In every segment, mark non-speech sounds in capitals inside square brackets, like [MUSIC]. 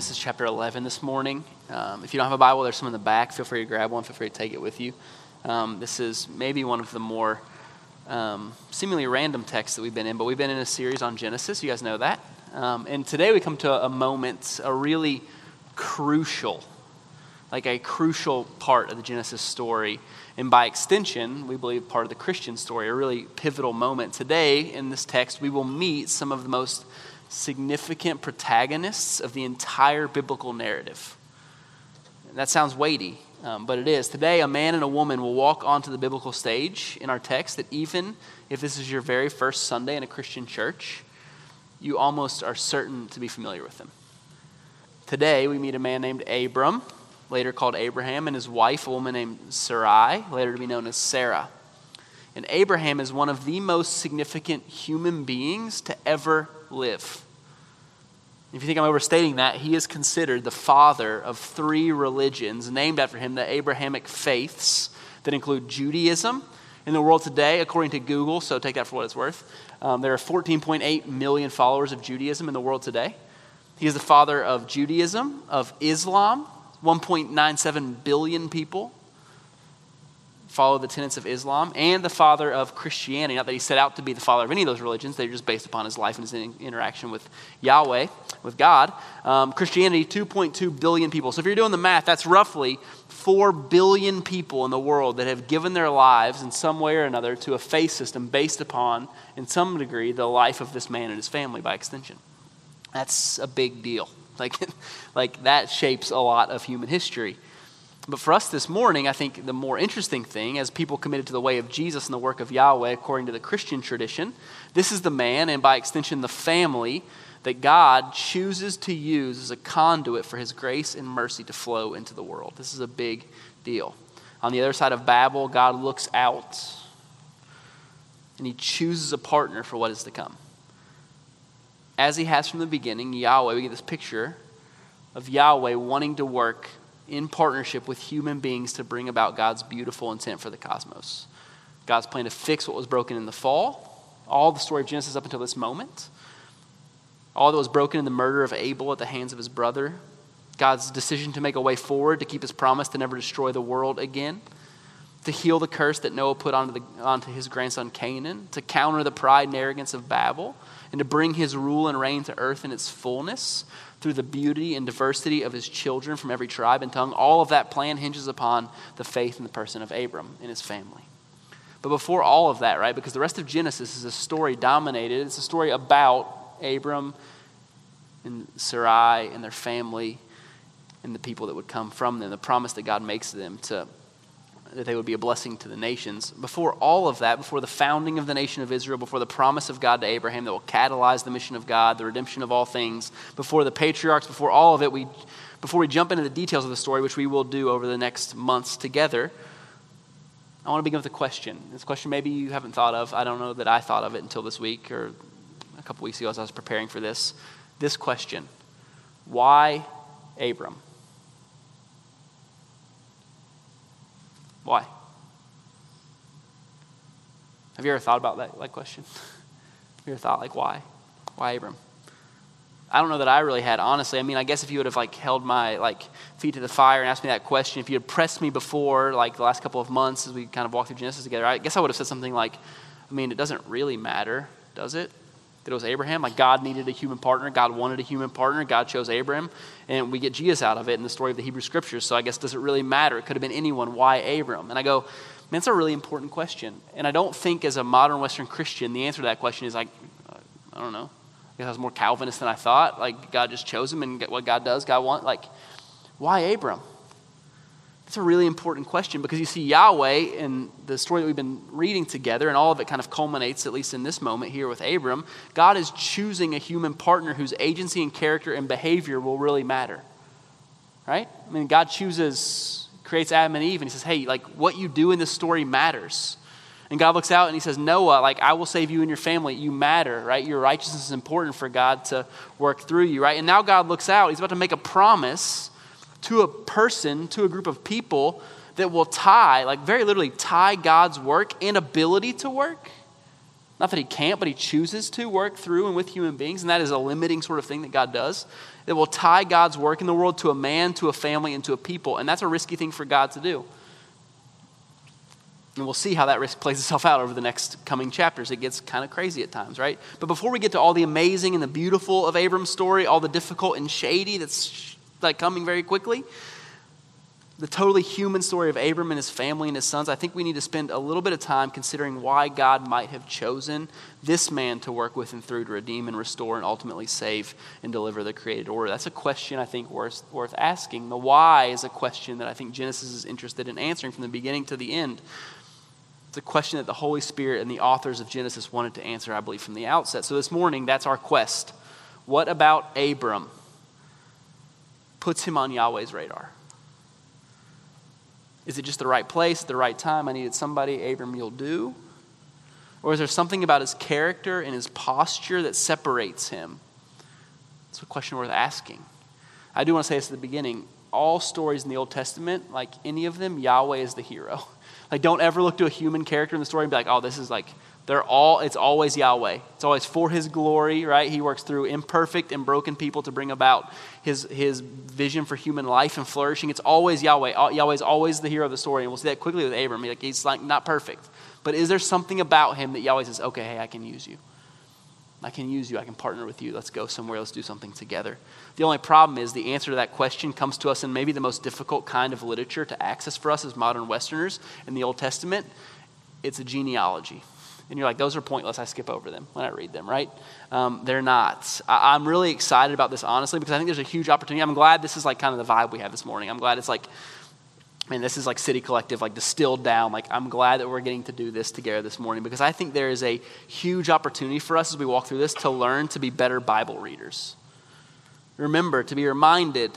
Genesis chapter 11 this morning. Um, if you don't have a Bible, there's some in the back. Feel free to grab one. Feel free to take it with you. Um, this is maybe one of the more um, seemingly random texts that we've been in, but we've been in a series on Genesis. You guys know that. Um, and today we come to a moment, a really crucial, like a crucial part of the Genesis story. And by extension, we believe part of the Christian story, a really pivotal moment. Today, in this text, we will meet some of the most significant protagonists of the entire biblical narrative. That sounds weighty, um, but it is. Today, a man and a woman will walk onto the biblical stage in our text that even if this is your very first Sunday in a Christian church, you almost are certain to be familiar with them. Today, we meet a man named Abram, later called Abraham, and his wife, a woman named Sarai, later to be known as Sarah. And Abraham is one of the most significant human beings to ever live. If you think I'm overstating that, he is considered the father of three religions named after him, the Abrahamic faiths that include Judaism. In the world today, according to Google, so take that for what it's worth, um, there are 14.8 million followers of Judaism in the world today. He is the father of Judaism, of Islam, 1.97 billion people follow the tenets of Islam, and the father of Christianity. Not that he set out to be the father of any of those religions, they're just based upon his life and his interaction with Yahweh, with God. Um, Christianity, 2.2 billion people. So if you're doing the math, that's roughly 4 billion people in the world that have given their lives in some way or another to a faith system based upon, in some degree, the life of this man and his family by extension. That's a big deal. Like, [LAUGHS] like that shapes a lot of human history. But for us this morning, I think the more interesting thing, as people committed to the way of Jesus and the work of Yahweh according to the Christian tradition, this is the man, and by extension, the family, that God chooses to use as a conduit for his grace and mercy to flow into the world. This is a big deal. On the other side of Babel, God looks out and he chooses a partner for what is to come. As he has from the beginning, Yahweh, we get this picture of Yahweh wanting to work in partnership with human beings to bring about God's beautiful intent for the cosmos. God's plan to fix what was broken in the fall, all the story of Genesis up until this moment, all that was broken in the murder of Abel at the hands of his brother, God's decision to make a way forward to keep his promise to never destroy the world again, to heal the curse that Noah put onto, the, onto his grandson Canaan, to counter the pride and arrogance of Babel, and to bring his rule and reign to earth in its fullness through the beauty and diversity of his children from every tribe and tongue. All of that plan hinges upon the faith in the person of Abram and his family. But before all of that, right, because the rest of Genesis is a story dominated, it's a story about Abram and Sarai and their family and the people that would come from them, the promise that God makes to them to that they would be a blessing to the nations. Before all of that, before the founding of the nation of Israel, before the promise of God to Abraham that will catalyze the mission of God, the redemption of all things, before the patriarchs, before all of it, we, before we jump into the details of the story, which we will do over the next months together, I want to begin with a question. This question maybe you haven't thought of. I don't know that I thought of it until this week or a couple weeks ago as I was preparing for this. This question Why Abram? Why? Have you ever thought about that like question? [LAUGHS] Have you ever thought like why? Why Abram? I don't know that I really had, honestly. I mean, I guess if you would have like held my like feet to the fire and asked me that question, if you had pressed me before, like the last couple of months as we kind of walked through Genesis together, I guess I would have said something like, I mean, it doesn't really matter, does it? That it was Abraham. Like God needed a human partner. God wanted a human partner. God chose Abraham. And we get Jesus out of it in the story of the Hebrew Scriptures. So I guess does it really matter? It could have been anyone. Why Abram? And I go, man, it's a really important question. And I don't think as a modern Western Christian, the answer to that question is like, uh, I don't know. I guess I was more Calvinist than I thought. Like God just chose him and what God does, God wants. Like, why Abram? That's a really important question because you see Yahweh in the story that we've been reading together, and all of it kind of culminates, at least in this moment here with Abram. God is choosing a human partner whose agency and character and behavior will really matter. Right? I mean, God chooses, creates Adam and Eve, and He says, hey, like what you do in this story matters. And God looks out and He says, Noah, like I will save you and your family. You matter, right? Your righteousness is important for God to work through you, right? And now God looks out, He's about to make a promise to a person, to a group of people that will tie, like very literally tie God's work and ability to work Not that he can't, but he chooses to work through and with human beings, and that is a limiting sort of thing that God does. That will tie God's work in the world to a man, to a family, and to a people. And that's a risky thing for God to do. And we'll see how that risk plays itself out over the next coming chapters. It gets kind of crazy at times, right? But before we get to all the amazing and the beautiful of Abram's story, all the difficult and shady that's like coming very quickly, the totally human story of Abram and his family and his sons, I think we need to spend a little bit of time considering why God might have chosen this man to work with and through to redeem and restore and ultimately save and deliver the created order. That's a question I think worth, worth asking. The why is a question that I think Genesis is interested in answering from the beginning to the end. It's a question that the Holy Spirit and the authors of Genesis wanted to answer, I believe, from the outset. So this morning, that's our quest. What about Abram puts him on Yahweh's radar? Is it just the right place, at the right time? I needed somebody, Abram, you'll do? Or is there something about his character and his posture that separates him? It's a question worth asking. I do want to say this at the beginning. All stories in the Old Testament, like any of them, Yahweh is the hero. [LAUGHS] Like, don't ever look to a human character in the story and be like, oh, this is like they're all, it's always Yahweh. It's always for his glory, right? He works through imperfect and broken people to bring about his, his vision for human life and flourishing. It's always Yahweh. Yahweh is always the hero of the story. And we'll see that quickly with Abram. Like, he's like not perfect. But is there something about him that Yahweh says, okay, hey, I can use you? I can use you. I can partner with you. Let's go somewhere. Let's do something together. The only problem is the answer to that question comes to us in maybe the most difficult kind of literature to access for us as modern Westerners in the Old Testament. It's a genealogy and you're like, those are pointless. I skip over them when I read them, right? Um, they're not. I, am really excited about this, honestly, because I think there's a huge opportunity. I'm glad this is like kind of the vibe we have this morning. I'm glad it's like, I mean, this is like City Collective, like distilled down. Like, I'm glad that we're getting to do this together this morning because I think there is a huge opportunity for us as we walk through this to learn to be better Bible readers. Remember, to be reminded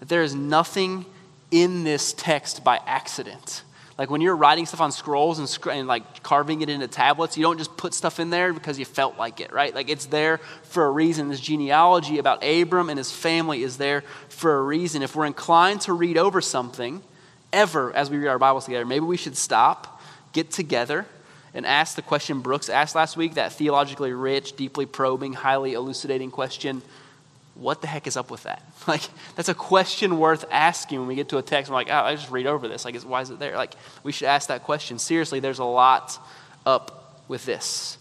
that there is nothing in this text by accident. Like when you're writing stuff on scrolls and, sc- and like carving it into tablets, you don't just put stuff in there because you felt like it, right? Like it's there for a reason. This genealogy about Abram and his family is there for a reason. If we're inclined to read over something ever as we read our Bibles together, maybe we should stop, get together, and ask the question Brooks asked last week that theologically rich, deeply probing, highly elucidating question what the heck is up with that? [LAUGHS] Like, that's a question worth asking when we get to a text. We're like, oh, I just read over this. Like, why is it there? Like, we should ask that question. Seriously, there's a lot up with this.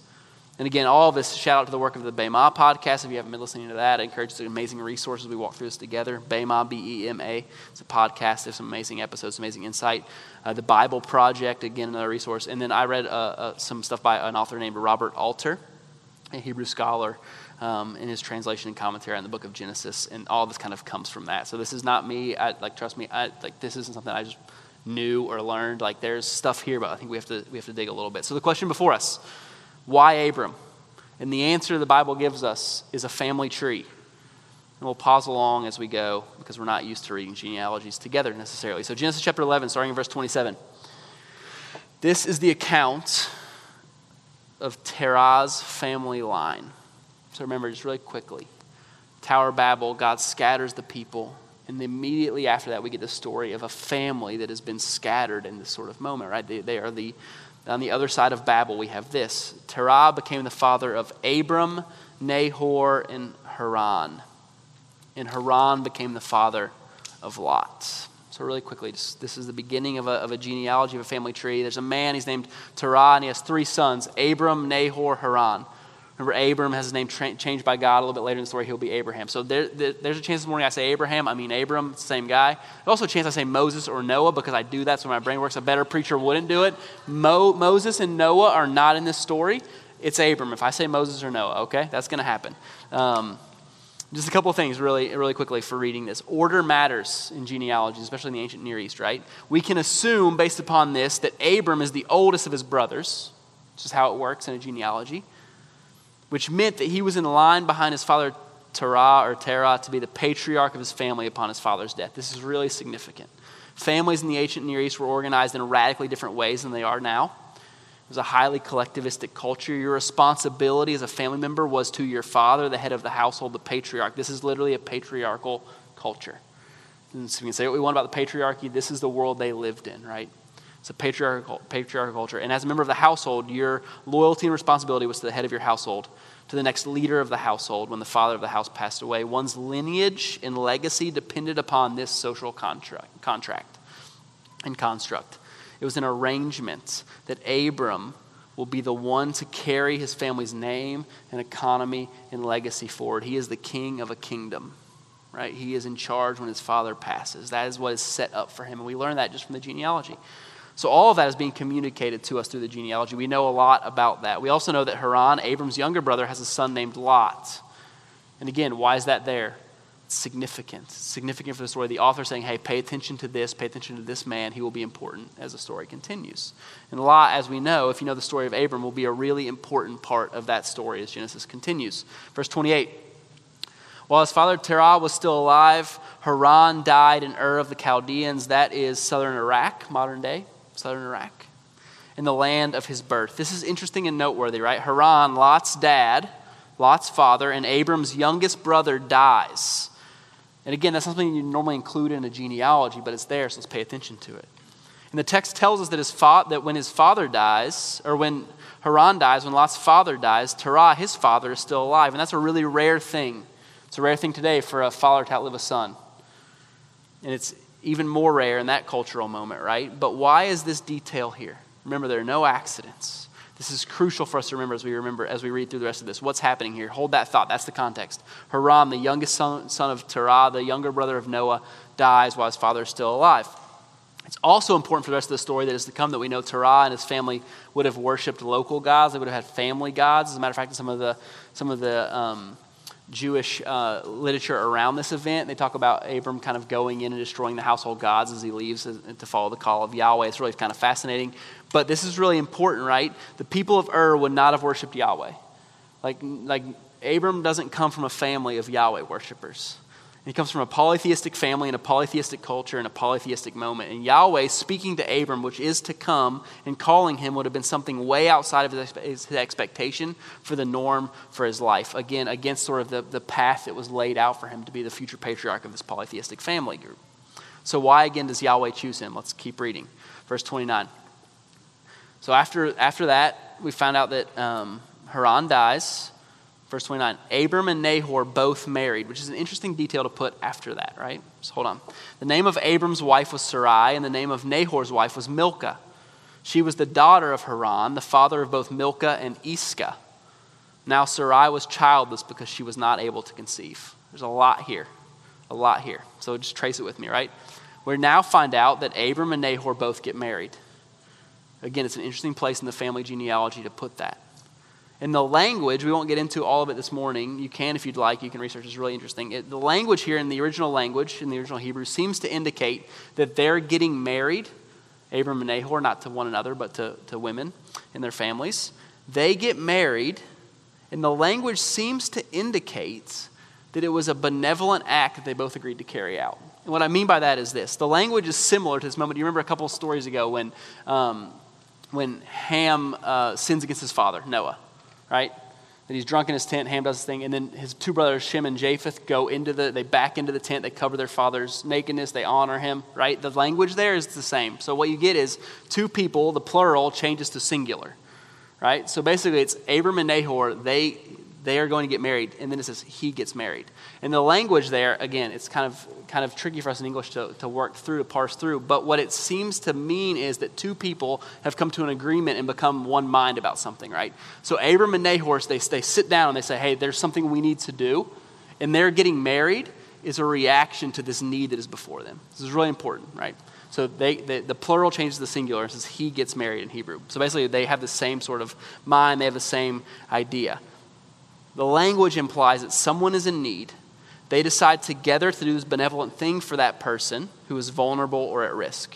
And again, all of this, shout out to the work of the Bema podcast. If you haven't been listening to that, I encourage to amazing resources. We walk through this together. Bema, B E M A. It's a podcast. There's some amazing episodes, amazing insight. Uh, the Bible Project, again, another resource. And then I read uh, uh, some stuff by an author named Robert Alter, a Hebrew scholar um, in his translation and commentary on the book of Genesis, and all this kind of comes from that. So this is not me. I, like, trust me. I, like, this isn't something I just knew or learned. Like, there's stuff here, but I think we have to we have to dig a little bit. So the question before us: Why Abram? And the answer the Bible gives us is a family tree. And we'll pause along as we go because we're not used to reading genealogies together necessarily. So Genesis chapter 11, starting in verse 27. This is the account of Terah's family line. So remember, just really quickly Tower Babel, God scatters the people. And immediately after that, we get the story of a family that has been scattered in this sort of moment, right? They, they are the, on the other side of Babel, we have this. Terah became the father of Abram, Nahor, and Haran. And Haran became the father of Lot. So, really quickly, just, this is the beginning of a, of a genealogy of a family tree. There's a man, he's named Terah, and he has three sons Abram, Nahor, Haran. Remember, Abram has his name tra- changed by God a little bit later in the story. He'll be Abraham. So there, there, there's a chance this morning I say Abraham, I mean Abram, same guy. There's also a chance I say Moses or Noah because I do that so my brain works. A better preacher wouldn't do it. Mo, Moses and Noah are not in this story. It's Abram. If I say Moses or Noah, okay, that's going to happen. Um, just a couple of things really, really quickly for reading this. Order matters in genealogies, especially in the ancient Near East, right? We can assume, based upon this, that Abram is the oldest of his brothers, which is how it works in a genealogy which meant that he was in line behind his father Terah or Terah to be the patriarch of his family upon his father's death. This is really significant. Families in the ancient Near East were organized in radically different ways than they are now. It was a highly collectivistic culture. Your responsibility as a family member was to your father, the head of the household, the patriarch. This is literally a patriarchal culture. And so we can say what we want about the patriarchy. This is the world they lived in, right? It's a patriarchal, patriarchal culture. And as a member of the household, your loyalty and responsibility was to the head of your household, to the next leader of the household when the father of the house passed away. One's lineage and legacy depended upon this social contract, contract and construct. It was an arrangement that Abram will be the one to carry his family's name and economy and legacy forward. He is the king of a kingdom, right? He is in charge when his father passes. That is what is set up for him. And we learn that just from the genealogy. So all of that is being communicated to us through the genealogy. We know a lot about that. We also know that Haran, Abram's younger brother, has a son named Lot. And again, why is that there? Significant. significant for the story. The author saying, hey, pay attention to this, pay attention to this man. He will be important as the story continues. And Lot, as we know, if you know the story of Abram, will be a really important part of that story as Genesis continues. Verse 28. While his father Terah was still alive, Haran died in Ur of the Chaldeans. That is southern Iraq, modern day, southern Iraq, in the land of his birth. This is interesting and noteworthy, right? Haran, Lot's dad, Lot's father, and Abram's youngest brother dies. And again, that's something you normally include in a genealogy, but it's there, so let's pay attention to it. And the text tells us that, his fa- that when his father dies, or when Haran dies, when Lot's father dies, Terah, his father, is still alive. And that's a really rare thing. It's a rare thing today for a father to outlive a son. And it's even more rare in that cultural moment, right? But why is this detail here? Remember, there are no accidents. This is crucial for us to remember as we remember as we read through the rest of this. What's happening here? Hold that thought. That's the context. Haran, the youngest son, son of Terah, the younger brother of Noah, dies while his father is still alive. It's also important for the rest of the story that is to come that we know Terah and his family would have worshipped local gods. They would have had family gods. As a matter of fact, some of the some of the um, Jewish uh, literature around this event. They talk about Abram kind of going in and destroying the household gods as he leaves to follow the call of Yahweh. It's really kind of fascinating. But this is really important, right? The people of Ur would not have worshiped Yahweh. Like, like Abram doesn't come from a family of Yahweh worshipers. He comes from a polytheistic family and a polytheistic culture and a polytheistic moment. And Yahweh speaking to Abram, which is to come, and calling him would have been something way outside of his, his expectation for the norm for his life. Again, against sort of the, the path that was laid out for him to be the future patriarch of this polytheistic family group. So, why again does Yahweh choose him? Let's keep reading. Verse 29. So, after, after that, we found out that um, Haran dies. Verse 29 Abram and Nahor both married, which is an interesting detail to put after that, right? So hold on. The name of Abram's wife was Sarai, and the name of Nahor's wife was Milcah. She was the daughter of Haran, the father of both Milcah and Iscah. Now Sarai was childless because she was not able to conceive. There's a lot here. A lot here. So just trace it with me, right? We now find out that Abram and Nahor both get married. Again, it's an interesting place in the family genealogy to put that. And the language, we won't get into all of it this morning. You can if you'd like. You can research. It's really interesting. It, the language here in the original language, in the original Hebrew, seems to indicate that they're getting married, Abram and Nahor, not to one another, but to, to women and their families. They get married, and the language seems to indicate that it was a benevolent act that they both agreed to carry out. And what I mean by that is this the language is similar to this moment. You remember a couple stories ago when, um, when Ham uh, sins against his father, Noah right? That he's drunk in his tent, Ham does his thing, and then his two brothers, Shem and Japheth, go into the, they back into the tent, they cover their father's nakedness, they honor him, right? The language there is the same. So what you get is two people, the plural changes to singular, right? So basically it's Abram and Nahor, they, they are going to get married, and then it says he gets married. And the language there, again, it's kind of kind of tricky for us in English to, to work through, to parse through. But what it seems to mean is that two people have come to an agreement and become one mind about something, right? So Abram and Nahor, they, they sit down and they say, hey, there's something we need to do. And they're getting married is a reaction to this need that is before them. This is really important, right? So they, they, the plural changes the singular and says he gets married in Hebrew. So basically, they have the same sort of mind, they have the same idea. The language implies that someone is in need they decide together to do this benevolent thing for that person who is vulnerable or at risk.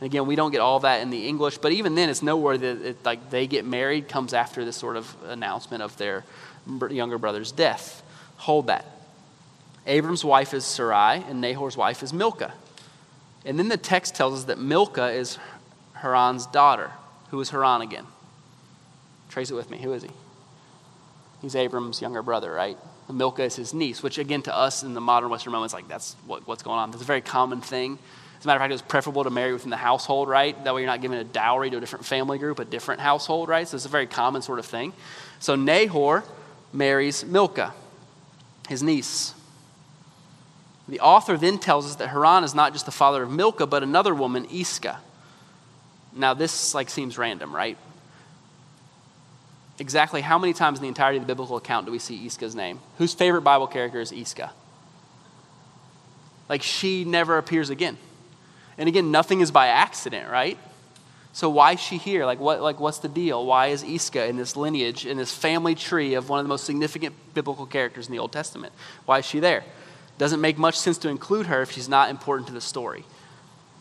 And again, we don't get all that in the English, but even then, it's nowhere that it, like they get married comes after this sort of announcement of their younger brother's death. Hold that. Abram's wife is Sarai, and Nahor's wife is Milcah. And then the text tells us that Milcah is Haran's daughter. Who is Haran again? Trace it with me. Who is he? He's Abram's younger brother, right? Milcah is his niece, which again to us in the modern Western moment is like that's what, what's going on. That's a very common thing. As a matter of fact, it was preferable to marry within the household, right? That way you're not giving a dowry to a different family group, a different household, right? So it's a very common sort of thing. So Nahor marries Milcah, his niece. The author then tells us that Haran is not just the father of Milcah, but another woman, Iscah. Now, this like seems random, right? Exactly how many times in the entirety of the biblical account do we see Iscah's name? Whose favorite Bible character is Iscah? Like, she never appears again. And again, nothing is by accident, right? So why is she here? Like, what, like what's the deal? Why is Iscah in this lineage, in this family tree of one of the most significant biblical characters in the Old Testament? Why is she there? Doesn't make much sense to include her if she's not important to the story.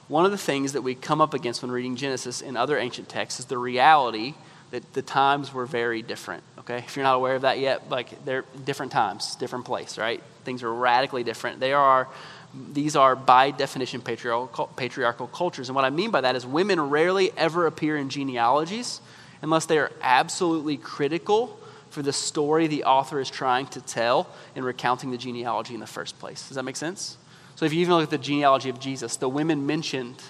One of the things that we come up against when reading Genesis and other ancient texts is the reality that the times were very different. Okay, if you're not aware of that yet, like they're different times, different place, right? Things are radically different. They are, these are by definition patriarchal, patriarchal cultures, and what I mean by that is women rarely ever appear in genealogies unless they are absolutely critical for the story the author is trying to tell in recounting the genealogy in the first place. Does that make sense? So if you even look at the genealogy of Jesus, the women mentioned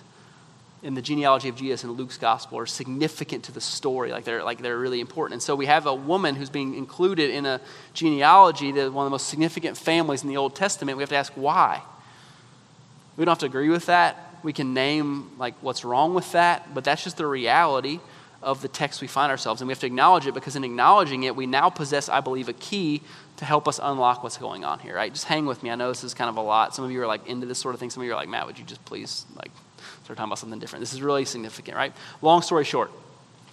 in the genealogy of Jesus in Luke's gospel are significant to the story. Like they're, like they're really important. And so we have a woman who's being included in a genealogy that one of the most significant families in the Old Testament. We have to ask why. We don't have to agree with that. We can name like what's wrong with that, but that's just the reality of the text we find ourselves. And we have to acknowledge it because in acknowledging it, we now possess, I believe, a key to help us unlock what's going on here, right? Just hang with me. I know this is kind of a lot. Some of you are like into this sort of thing. Some of you are like, Matt, would you just please like start talking about something different? This is really significant, right? Long story short,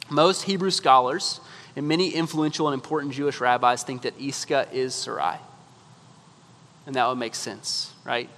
most Hebrew scholars and many influential and important Jewish rabbis think that Iscah is Sarai. And that would make sense, right?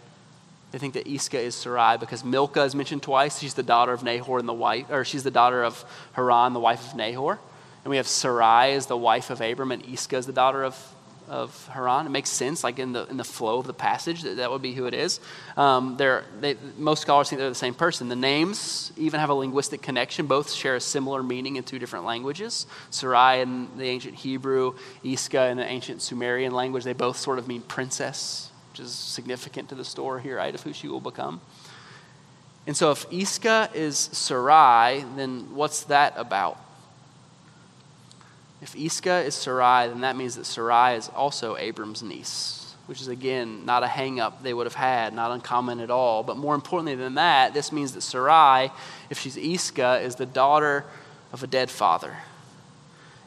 They think that Iscah is Sarai because Milcah is mentioned twice. She's the daughter of Nahor and the wife, or she's the daughter of Haran, the wife of Nahor. And we have Sarai as the wife of Abram, and Iscah is the daughter of, of Haran. It makes sense, like in the, in the flow of the passage, that, that would be who it is. Um, they, most scholars think they're the same person. The names even have a linguistic connection. Both share a similar meaning in two different languages. Sarai in the ancient Hebrew, Iscah in the ancient Sumerian language, they both sort of mean princess which is significant to the story here, right, of who she will become. And so if Iscah is Sarai, then what's that about? If Iscah is Sarai, then that means that Sarai is also Abram's niece, which is again not a hang up they would have had, not uncommon at all. But more importantly than that, this means that Sarai, if she's Iscah, is the daughter of a dead father.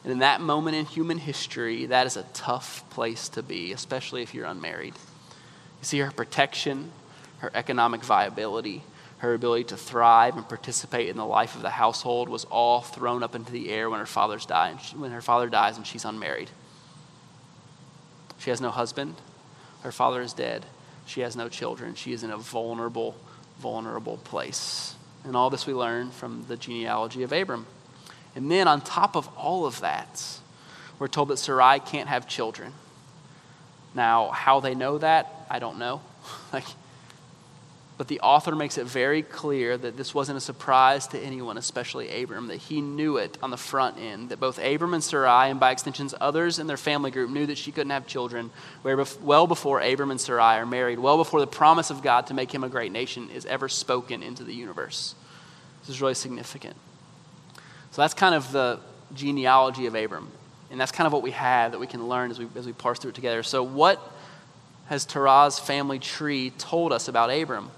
And in that moment in human history, that is a tough place to be, especially if you're unmarried. You see, her protection, her economic viability, her ability to thrive and participate in the life of the household was all thrown up into the air when her father's die, when her father dies and she's unmarried. She has no husband. Her father is dead. She has no children. She is in a vulnerable, vulnerable place. And all this we learn from the genealogy of Abram. And then on top of all of that, we're told that Sarai can't have children. Now, how they know that, I don't know. [LAUGHS] like, but the author makes it very clear that this wasn't a surprise to anyone, especially Abram, that he knew it on the front end, that both Abram and Sarai, and by extensions others in their family group, knew that she couldn't have children well before Abram and Sarai are married, well before the promise of God to make him a great nation is ever spoken into the universe. This is really significant. So that's kind of the genealogy of Abram. And that's kind of what we have that we can learn as we, as we parse through it together. So, what has Terah's family tree told us about Abram?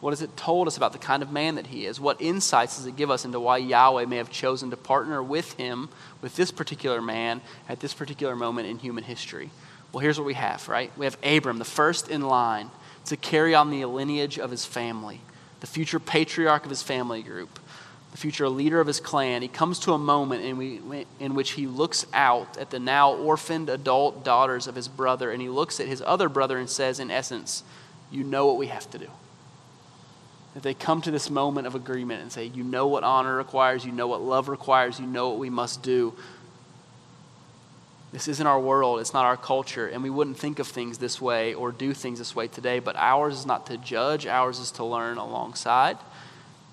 What has it told us about the kind of man that he is? What insights does it give us into why Yahweh may have chosen to partner with him, with this particular man, at this particular moment in human history? Well, here's what we have, right? We have Abram, the first in line to carry on the lineage of his family, the future patriarch of his family group the future leader of his clan, he comes to a moment in, we, in which he looks out at the now orphaned adult daughters of his brother, and he looks at his other brother and says, in essence, You know what we have to do. That they come to this moment of agreement and say, You know what honor requires, you know what love requires, you know what we must do. This isn't our world, it's not our culture, and we wouldn't think of things this way or do things this way today, but ours is not to judge, ours is to learn alongside.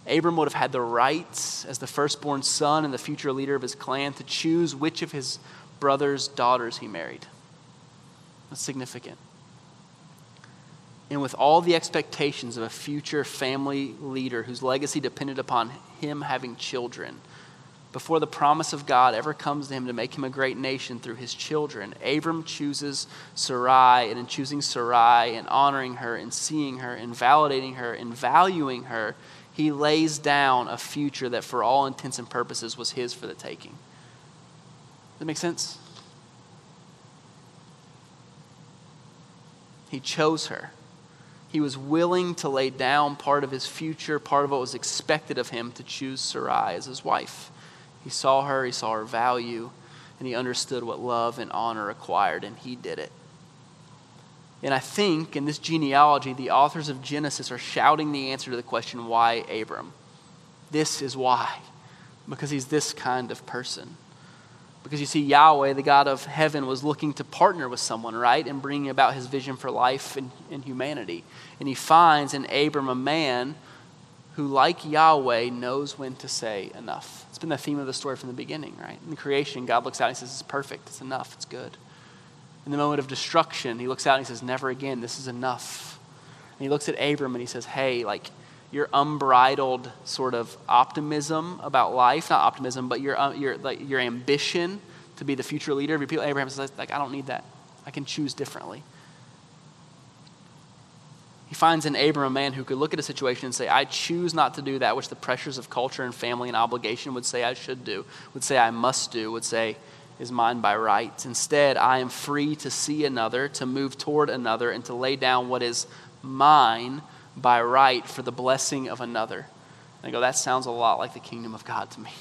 Abram would have had the right, as the firstborn son and the future leader of his clan, to choose which of his brother's daughters he married. That's significant. And with all the expectations of a future family leader whose legacy depended upon him having children, before the promise of God ever comes to him to make him a great nation through his children, Abram chooses Sarai, and in choosing Sarai and honoring her and seeing her and validating her and valuing her, he lays down a future that, for all intents and purposes, was his for the taking. Does that make sense? He chose her. He was willing to lay down part of his future, part of what was expected of him, to choose Sarai as his wife. He saw her, he saw her value, and he understood what love and honor required, and he did it. And I think in this genealogy, the authors of Genesis are shouting the answer to the question, why Abram? This is why. Because he's this kind of person. Because you see, Yahweh, the God of heaven, was looking to partner with someone, right? And bringing about his vision for life and, and humanity. And he finds in Abram a man who, like Yahweh, knows when to say enough. It's been the theme of the story from the beginning, right? In creation, God looks out and he says, It's perfect, it's enough, it's good in the moment of destruction, he looks out and he says, Never again, this is enough. And he looks at Abram and he says, Hey, like your unbridled sort of optimism about life, not optimism, but your, uh, your, like, your ambition to be the future leader of your people, Abraham says, like, I don't need that. I can choose differently. He finds in Abram a man who could look at a situation and say, I choose not to do that which the pressures of culture and family and obligation would say I should do, would say I must do, would say, is mine by right. Instead, I am free to see another, to move toward another, and to lay down what is mine by right for the blessing of another. And I go, that sounds a lot like the kingdom of God to me.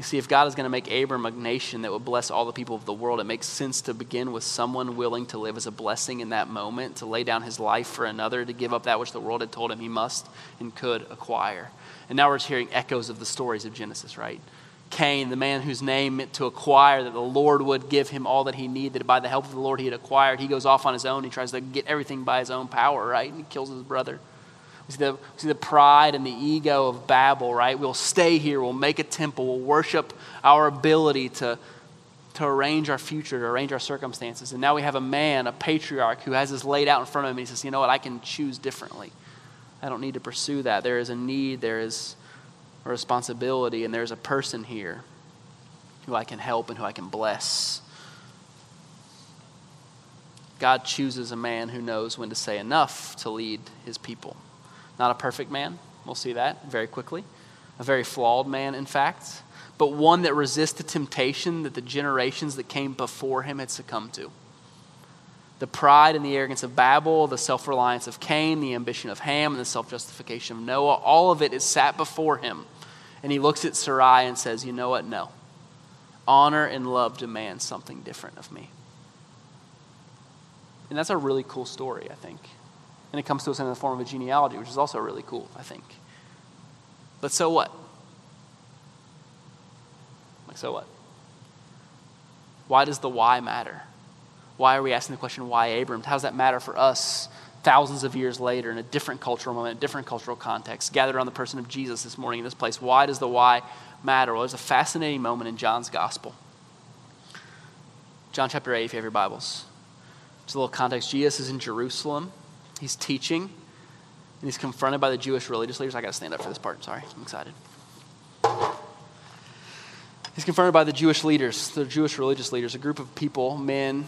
You see, if God is going to make Abram a nation that would bless all the people of the world, it makes sense to begin with someone willing to live as a blessing in that moment, to lay down his life for another, to give up that which the world had told him he must and could acquire. And now we're hearing echoes of the stories of Genesis, right? Cain, the man whose name meant to acquire, that the Lord would give him all that he needed. By the help of the Lord, he had acquired. He goes off on his own. He tries to get everything by his own power, right? And he kills his brother. We see, the, we see the pride and the ego of Babel, right? We'll stay here. We'll make a temple. We'll worship our ability to, to arrange our future, to arrange our circumstances. And now we have a man, a patriarch, who has this laid out in front of him. And he says, You know what? I can choose differently. I don't need to pursue that. There is a need. There is a responsibility, and there's a person here who I can help and who I can bless. God chooses a man who knows when to say enough to lead his people. Not a perfect man, we'll see that very quickly. A very flawed man, in fact, but one that resists the temptation that the generations that came before him had succumbed to. The pride and the arrogance of Babel, the self reliance of Cain, the ambition of Ham, and the self justification of Noah, all of it is sat before him. And he looks at Sarai and says, You know what? No. Honor and love demand something different of me. And that's a really cool story, I think. And it comes to us in the form of a genealogy, which is also really cool, I think. But so what? Like, so what? Why does the why matter? Why are we asking the question, why Abram? How does that matter for us thousands of years later in a different cultural moment, a different cultural context, gathered around the person of Jesus this morning in this place? Why does the why matter? Well, there's a fascinating moment in John's gospel. John chapter 8, if you have your Bibles. Just a little context. Jesus is in Jerusalem. He's teaching, and he's confronted by the Jewish religious leaders. I got to stand up for this part. Sorry, I'm excited. He's confronted by the Jewish leaders, the Jewish religious leaders, a group of people, men,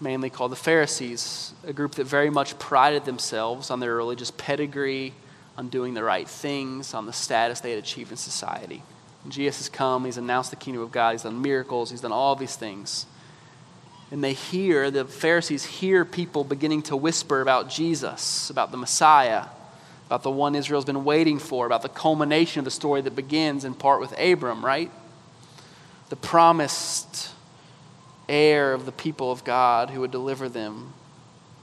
mainly called the Pharisees, a group that very much prided themselves on their religious pedigree, on doing the right things, on the status they had achieved in society. And Jesus has come, he's announced the kingdom of God, he's done miracles, he's done all these things. And they hear, the Pharisees hear people beginning to whisper about Jesus, about the Messiah, about the one Israel's been waiting for, about the culmination of the story that begins in part with Abram, right? The promised heir of the people of God who would deliver them,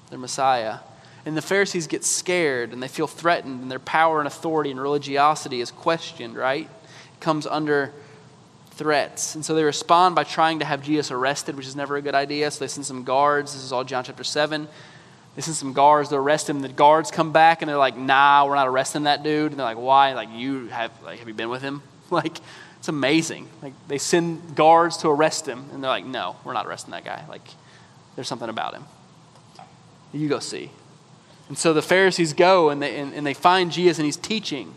their Messiah. And the Pharisees get scared and they feel threatened, and their power and authority and religiosity is questioned, right? It comes under threats. And so they respond by trying to have Jesus arrested, which is never a good idea. So they send some guards. This is all John chapter 7. They send some guards to arrest him. The guards come back and they're like, nah, we're not arresting that dude. And they're like, why? Like, you have, like, have you been with him? [LAUGHS] Like, it's amazing. Like they send guards to arrest him, and they're like, "No, we're not arresting that guy. Like, there's something about him. You go see." And so the Pharisees go and they, and, and they find Jesus and he's teaching.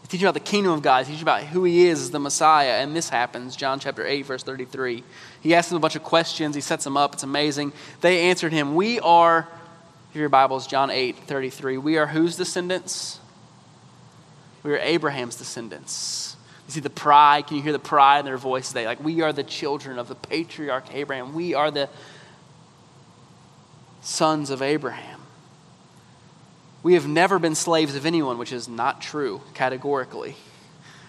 He's teaching about the kingdom of God. He's teaching about who he is as the Messiah. And this happens, John chapter 8, verse 33. He asks them a bunch of questions. He sets them up. It's amazing. They answered him, We are, if your Bibles, John 8, 33. We are whose descendants? We are Abraham's descendants. You see the pride. Can you hear the pride in their voice today? Like, we are the children of the patriarch Abraham. We are the sons of Abraham. We have never been slaves of anyone, which is not true categorically.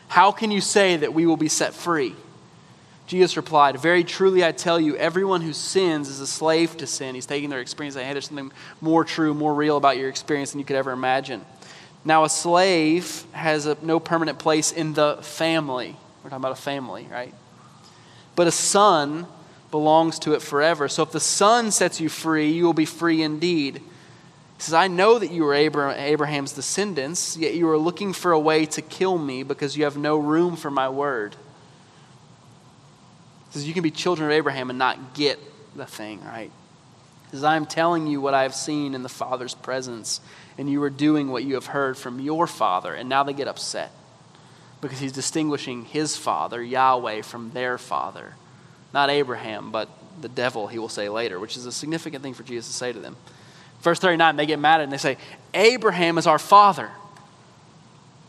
How can you say that we will be set free? Jesus replied, Very truly I tell you, everyone who sins is a slave to sin. He's taking their experience and hey, there's something more true, more real about your experience than you could ever imagine. Now, a slave has a, no permanent place in the family. We're talking about a family, right? But a son belongs to it forever. So if the son sets you free, you will be free indeed. He says, I know that you are Abraham's descendants, yet you are looking for a way to kill me because you have no room for my word. He says, You can be children of Abraham and not get the thing, right? He says, I am telling you what I have seen in the Father's presence, and you are doing what you have heard from your Father. And now they get upset because he's distinguishing his Father, Yahweh, from their Father. Not Abraham, but the devil, he will say later, which is a significant thing for Jesus to say to them. Verse 39, they get mad and they say, Abraham is our father.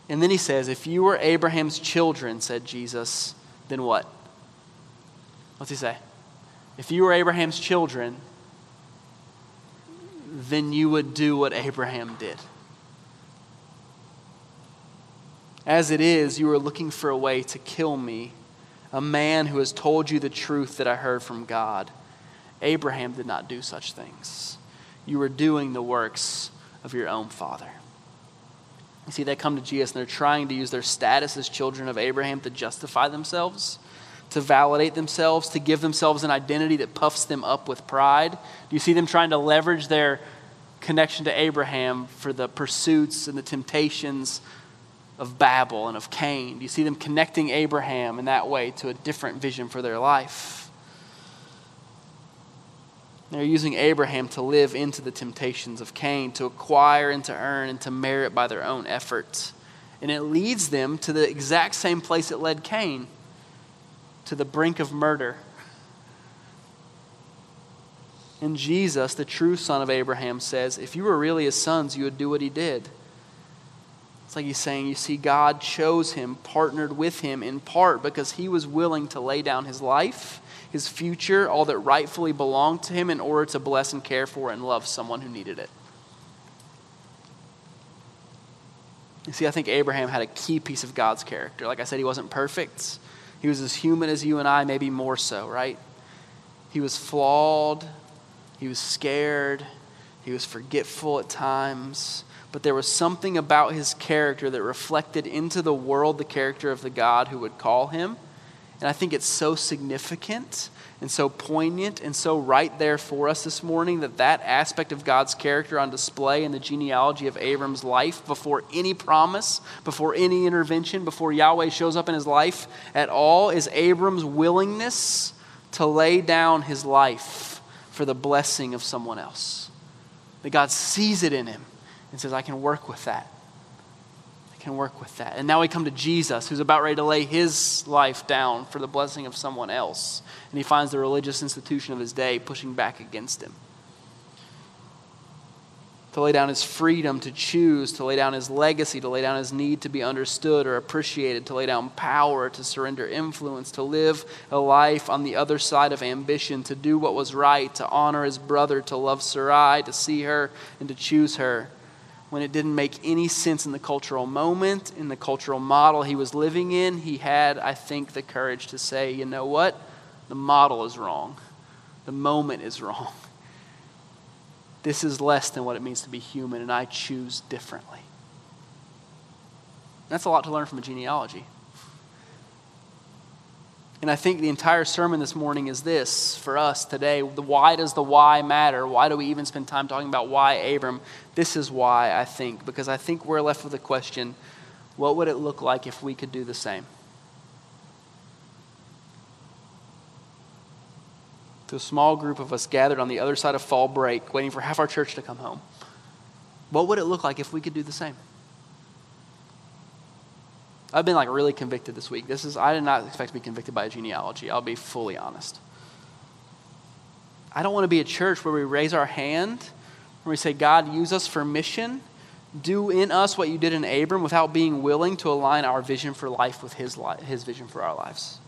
And then he says, If you were Abraham's children, said Jesus, then what? What's he say? If you were Abraham's children, then you would do what Abraham did. As it is, you are looking for a way to kill me, a man who has told you the truth that I heard from God. Abraham did not do such things you are doing the works of your own father. You see, they come to Jesus and they're trying to use their status as children of Abraham to justify themselves, to validate themselves, to give themselves an identity that puffs them up with pride. Do you see them trying to leverage their connection to Abraham for the pursuits and the temptations of Babel and of Cain? Do you see them connecting Abraham in that way to a different vision for their life? They're using Abraham to live into the temptations of Cain, to acquire and to earn and to merit by their own efforts. And it leads them to the exact same place it led Cain to the brink of murder. And Jesus, the true son of Abraham, says, If you were really his sons, you would do what he did. It's like he's saying, You see, God chose him, partnered with him in part because he was willing to lay down his life his future, all that rightfully belonged to him, in order to bless and care for and love someone who needed it. You see, I think Abraham had a key piece of God's character. Like I said, he wasn't perfect. He was as human as you and I, maybe more so, right? He was flawed. He was scared. He was forgetful at times. But there was something about his character that reflected into the world the character of the God who would call him and I think it's so significant and so poignant and so right there for us this morning that that aspect of God's character on display in the genealogy of Abram's life before any promise, before any intervention, before Yahweh shows up in his life at all is Abram's willingness to lay down his life for the blessing of someone else. That God sees it in him and says, I can work with that can work with that. And now we come to Jesus, who's about ready to lay his life down for the blessing of someone else. And he finds the religious institution of his day pushing back against him. To lay down his freedom to choose, to lay down his legacy, to lay down his need to be understood or appreciated, to lay down power, to surrender influence, to live a life on the other side of ambition, to do what was right, to honor his brother, to love Sarai, to see her, and to choose her when it didn't make any sense in the cultural moment, in the cultural model he was living in, he had, I think, the courage to say, you know what? The model is wrong. The moment is wrong. This is less than what it means to be human, and I choose differently. That's a lot to learn from a genealogy. And I think the entire sermon this morning is this for us today. Why does the why matter? Why do we even spend time talking about why Abram? This is why I think, because I think we're left with the question what would it look like if we could do the same? To a small group of us gathered on the other side of fall break, waiting for half our church to come home. What would it look like if we could do the same? I've been like really convicted this week. This is I did not expect to be convicted by a genealogy. I'll be fully honest. I don't want to be a church where we raise our hand, where we say, God, use us for mission. Do in us what you did in Abram without being willing to align our vision for life with his, li- his vision for our lives.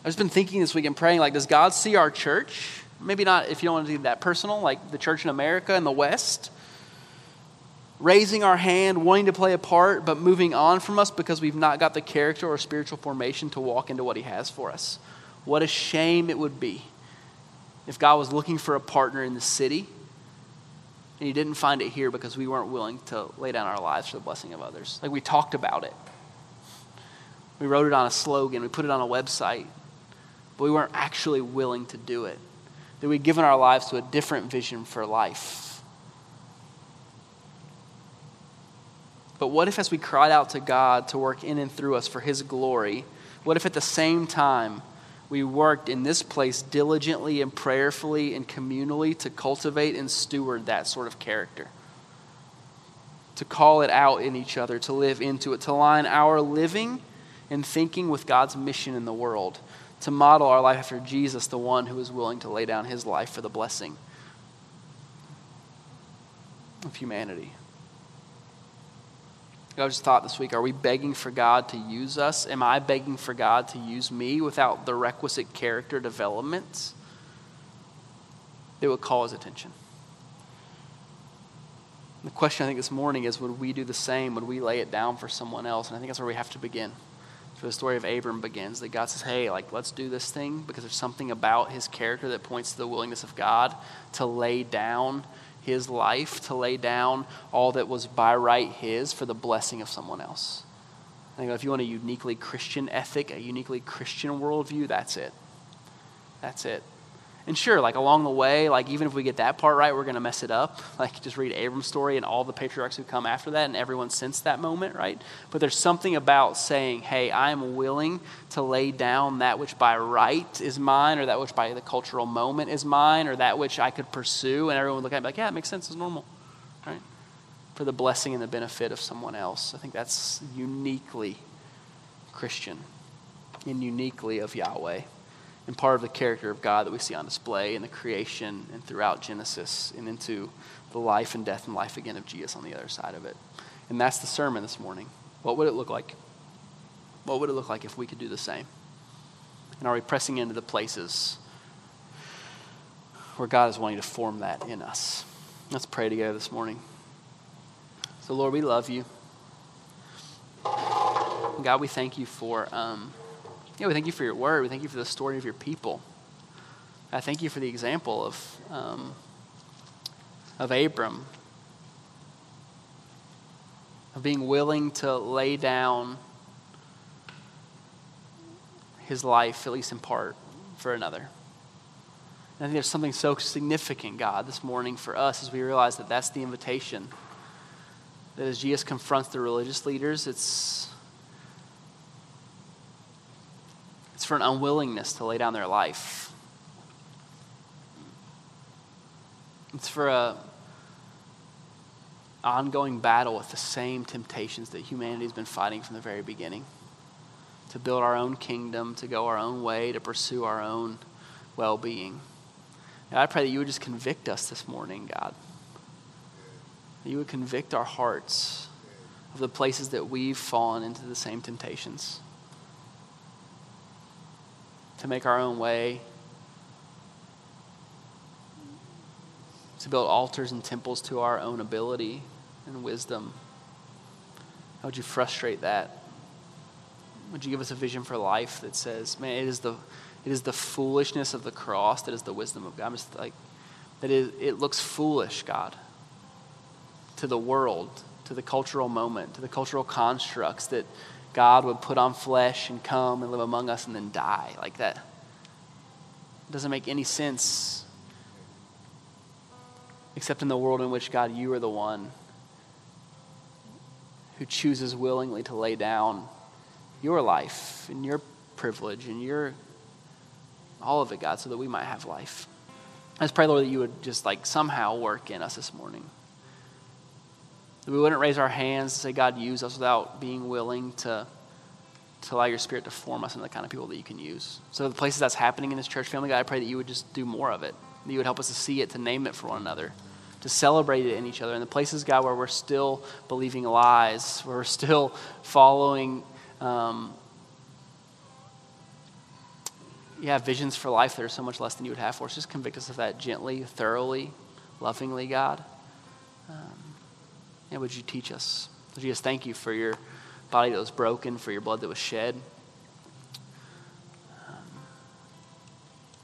I've just been thinking this week and praying, like, does God see our church? Maybe not if you don't want to do that personal, like the church in America and the West raising our hand, wanting to play a part, but moving on from us because we've not got the character or spiritual formation to walk into what He has for us. What a shame it would be if God was looking for a partner in the city and He didn't find it here because we weren't willing to lay down our lives for the blessing of others. Like we talked about it. We wrote it on a slogan, we put it on a website, but we weren't actually willing to do it. That we'd given our lives to a different vision for life But what if, as we cried out to God to work in and through us for His glory, what if at the same time we worked in this place diligently and prayerfully and communally to cultivate and steward that sort of character? To call it out in each other, to live into it, to line our living and thinking with God's mission in the world, to model our life after Jesus, the one who is willing to lay down his life for the blessing of humanity. I just thought this week are we begging for God to use us? Am I begging for God to use me without the requisite character development that would call his attention? The question I think this morning is would we do the same? Would we lay it down for someone else? And I think that's where we have to begin. So the story of Abram begins that God says, hey, like, let's do this thing because there's something about his character that points to the willingness of God to lay down his life to lay down all that was by right his for the blessing of someone else. I think if you want a uniquely Christian ethic, a uniquely Christian worldview, that's it. That's it. And sure, like along the way, like even if we get that part right, we're going to mess it up. [LAUGHS] Like just read Abram's story and all the patriarchs who come after that and everyone since that moment, right? But there's something about saying, hey, I am willing to lay down that which by right is mine or that which by the cultural moment is mine or that which I could pursue. And everyone would look at me like, yeah, it makes sense. It's normal, right? For the blessing and the benefit of someone else. I think that's uniquely Christian and uniquely of Yahweh and part of the character of God that we see on display in the creation and throughout Genesis and into the life and death and life again of Jesus on the other side of it. And that's the sermon this morning. What would it look like? What would it look like if we could do the same? And are we pressing into the places where God is wanting to form that in us? Let's pray together this morning. So, Lord, we love you. God, we thank you for. Um, yeah, we thank you for your word. We thank you for the story of your people. I thank you for the example of, um, of Abram, of being willing to lay down his life, at least in part, for another. And I think there's something so significant, God, this morning for us as we realize that that's the invitation. That as Jesus confronts the religious leaders, it's It's for an unwillingness to lay down their life. It's for a ongoing battle with the same temptations that humanity's been fighting from the very beginning. To build our own kingdom, to go our own way, to pursue our own well-being. And I pray that you would just convict us this morning, God. That you would convict our hearts of the places that we've fallen into the same temptations to make our own way, to build altars and temples to our own ability and wisdom. How would you frustrate that? Would you give us a vision for life that says, man, it is the, it is the foolishness of the cross that is the wisdom of God? I'm just like, that it, it looks foolish, God, to the world, to the cultural moment, to the cultural constructs that God would put on flesh and come and live among us and then die like that. Doesn't make any sense except in the world in which, God, you are the one who chooses willingly to lay down your life and your privilege and your all of it, God, so that we might have life. Just pray, Lord, that you would just like somehow work in us this morning. That we wouldn't raise our hands to say, God, use us without being willing to, to allow your spirit to form us into the kind of people that you can use. So, the places that's happening in this church family, God, I pray that you would just do more of it. That you would help us to see it, to name it for one another, to celebrate it in each other. And the places, God, where we're still believing lies, [LAUGHS] where we're still following. Um, yeah, visions for life that are so much less than you would have for us. Just convict us of that gently, thoroughly, lovingly, God. Um, and would you teach us? You thank you for your body that was broken, for your blood that was shed? Um,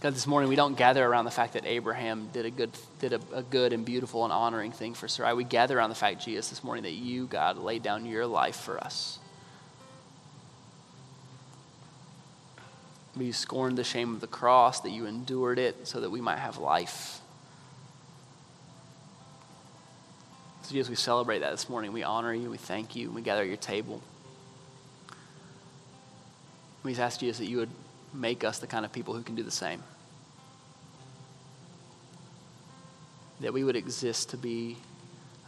God, this morning we don't gather around the fact that Abraham did a good, did a, a good and beautiful and honoring thing for Sarai. We gather around the fact, Jesus, this morning that you, God, laid down your life for us. You scorned the shame of the cross, that you endured it so that we might have life. So, Jesus, we celebrate that this morning. We honor you, we thank you, we gather at your table. We just ask Jesus that you would make us the kind of people who can do the same. That we would exist to be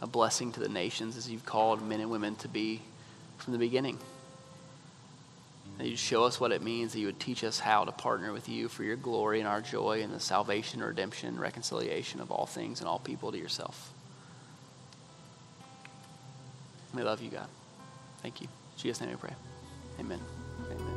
a blessing to the nations as you've called men and women to be from the beginning. That you'd show us what it means, that you would teach us how to partner with you for your glory and our joy and the salvation, redemption, reconciliation of all things and all people to yourself. We love you, God. Thank you. In Jesus' name we pray. Amen. Amen.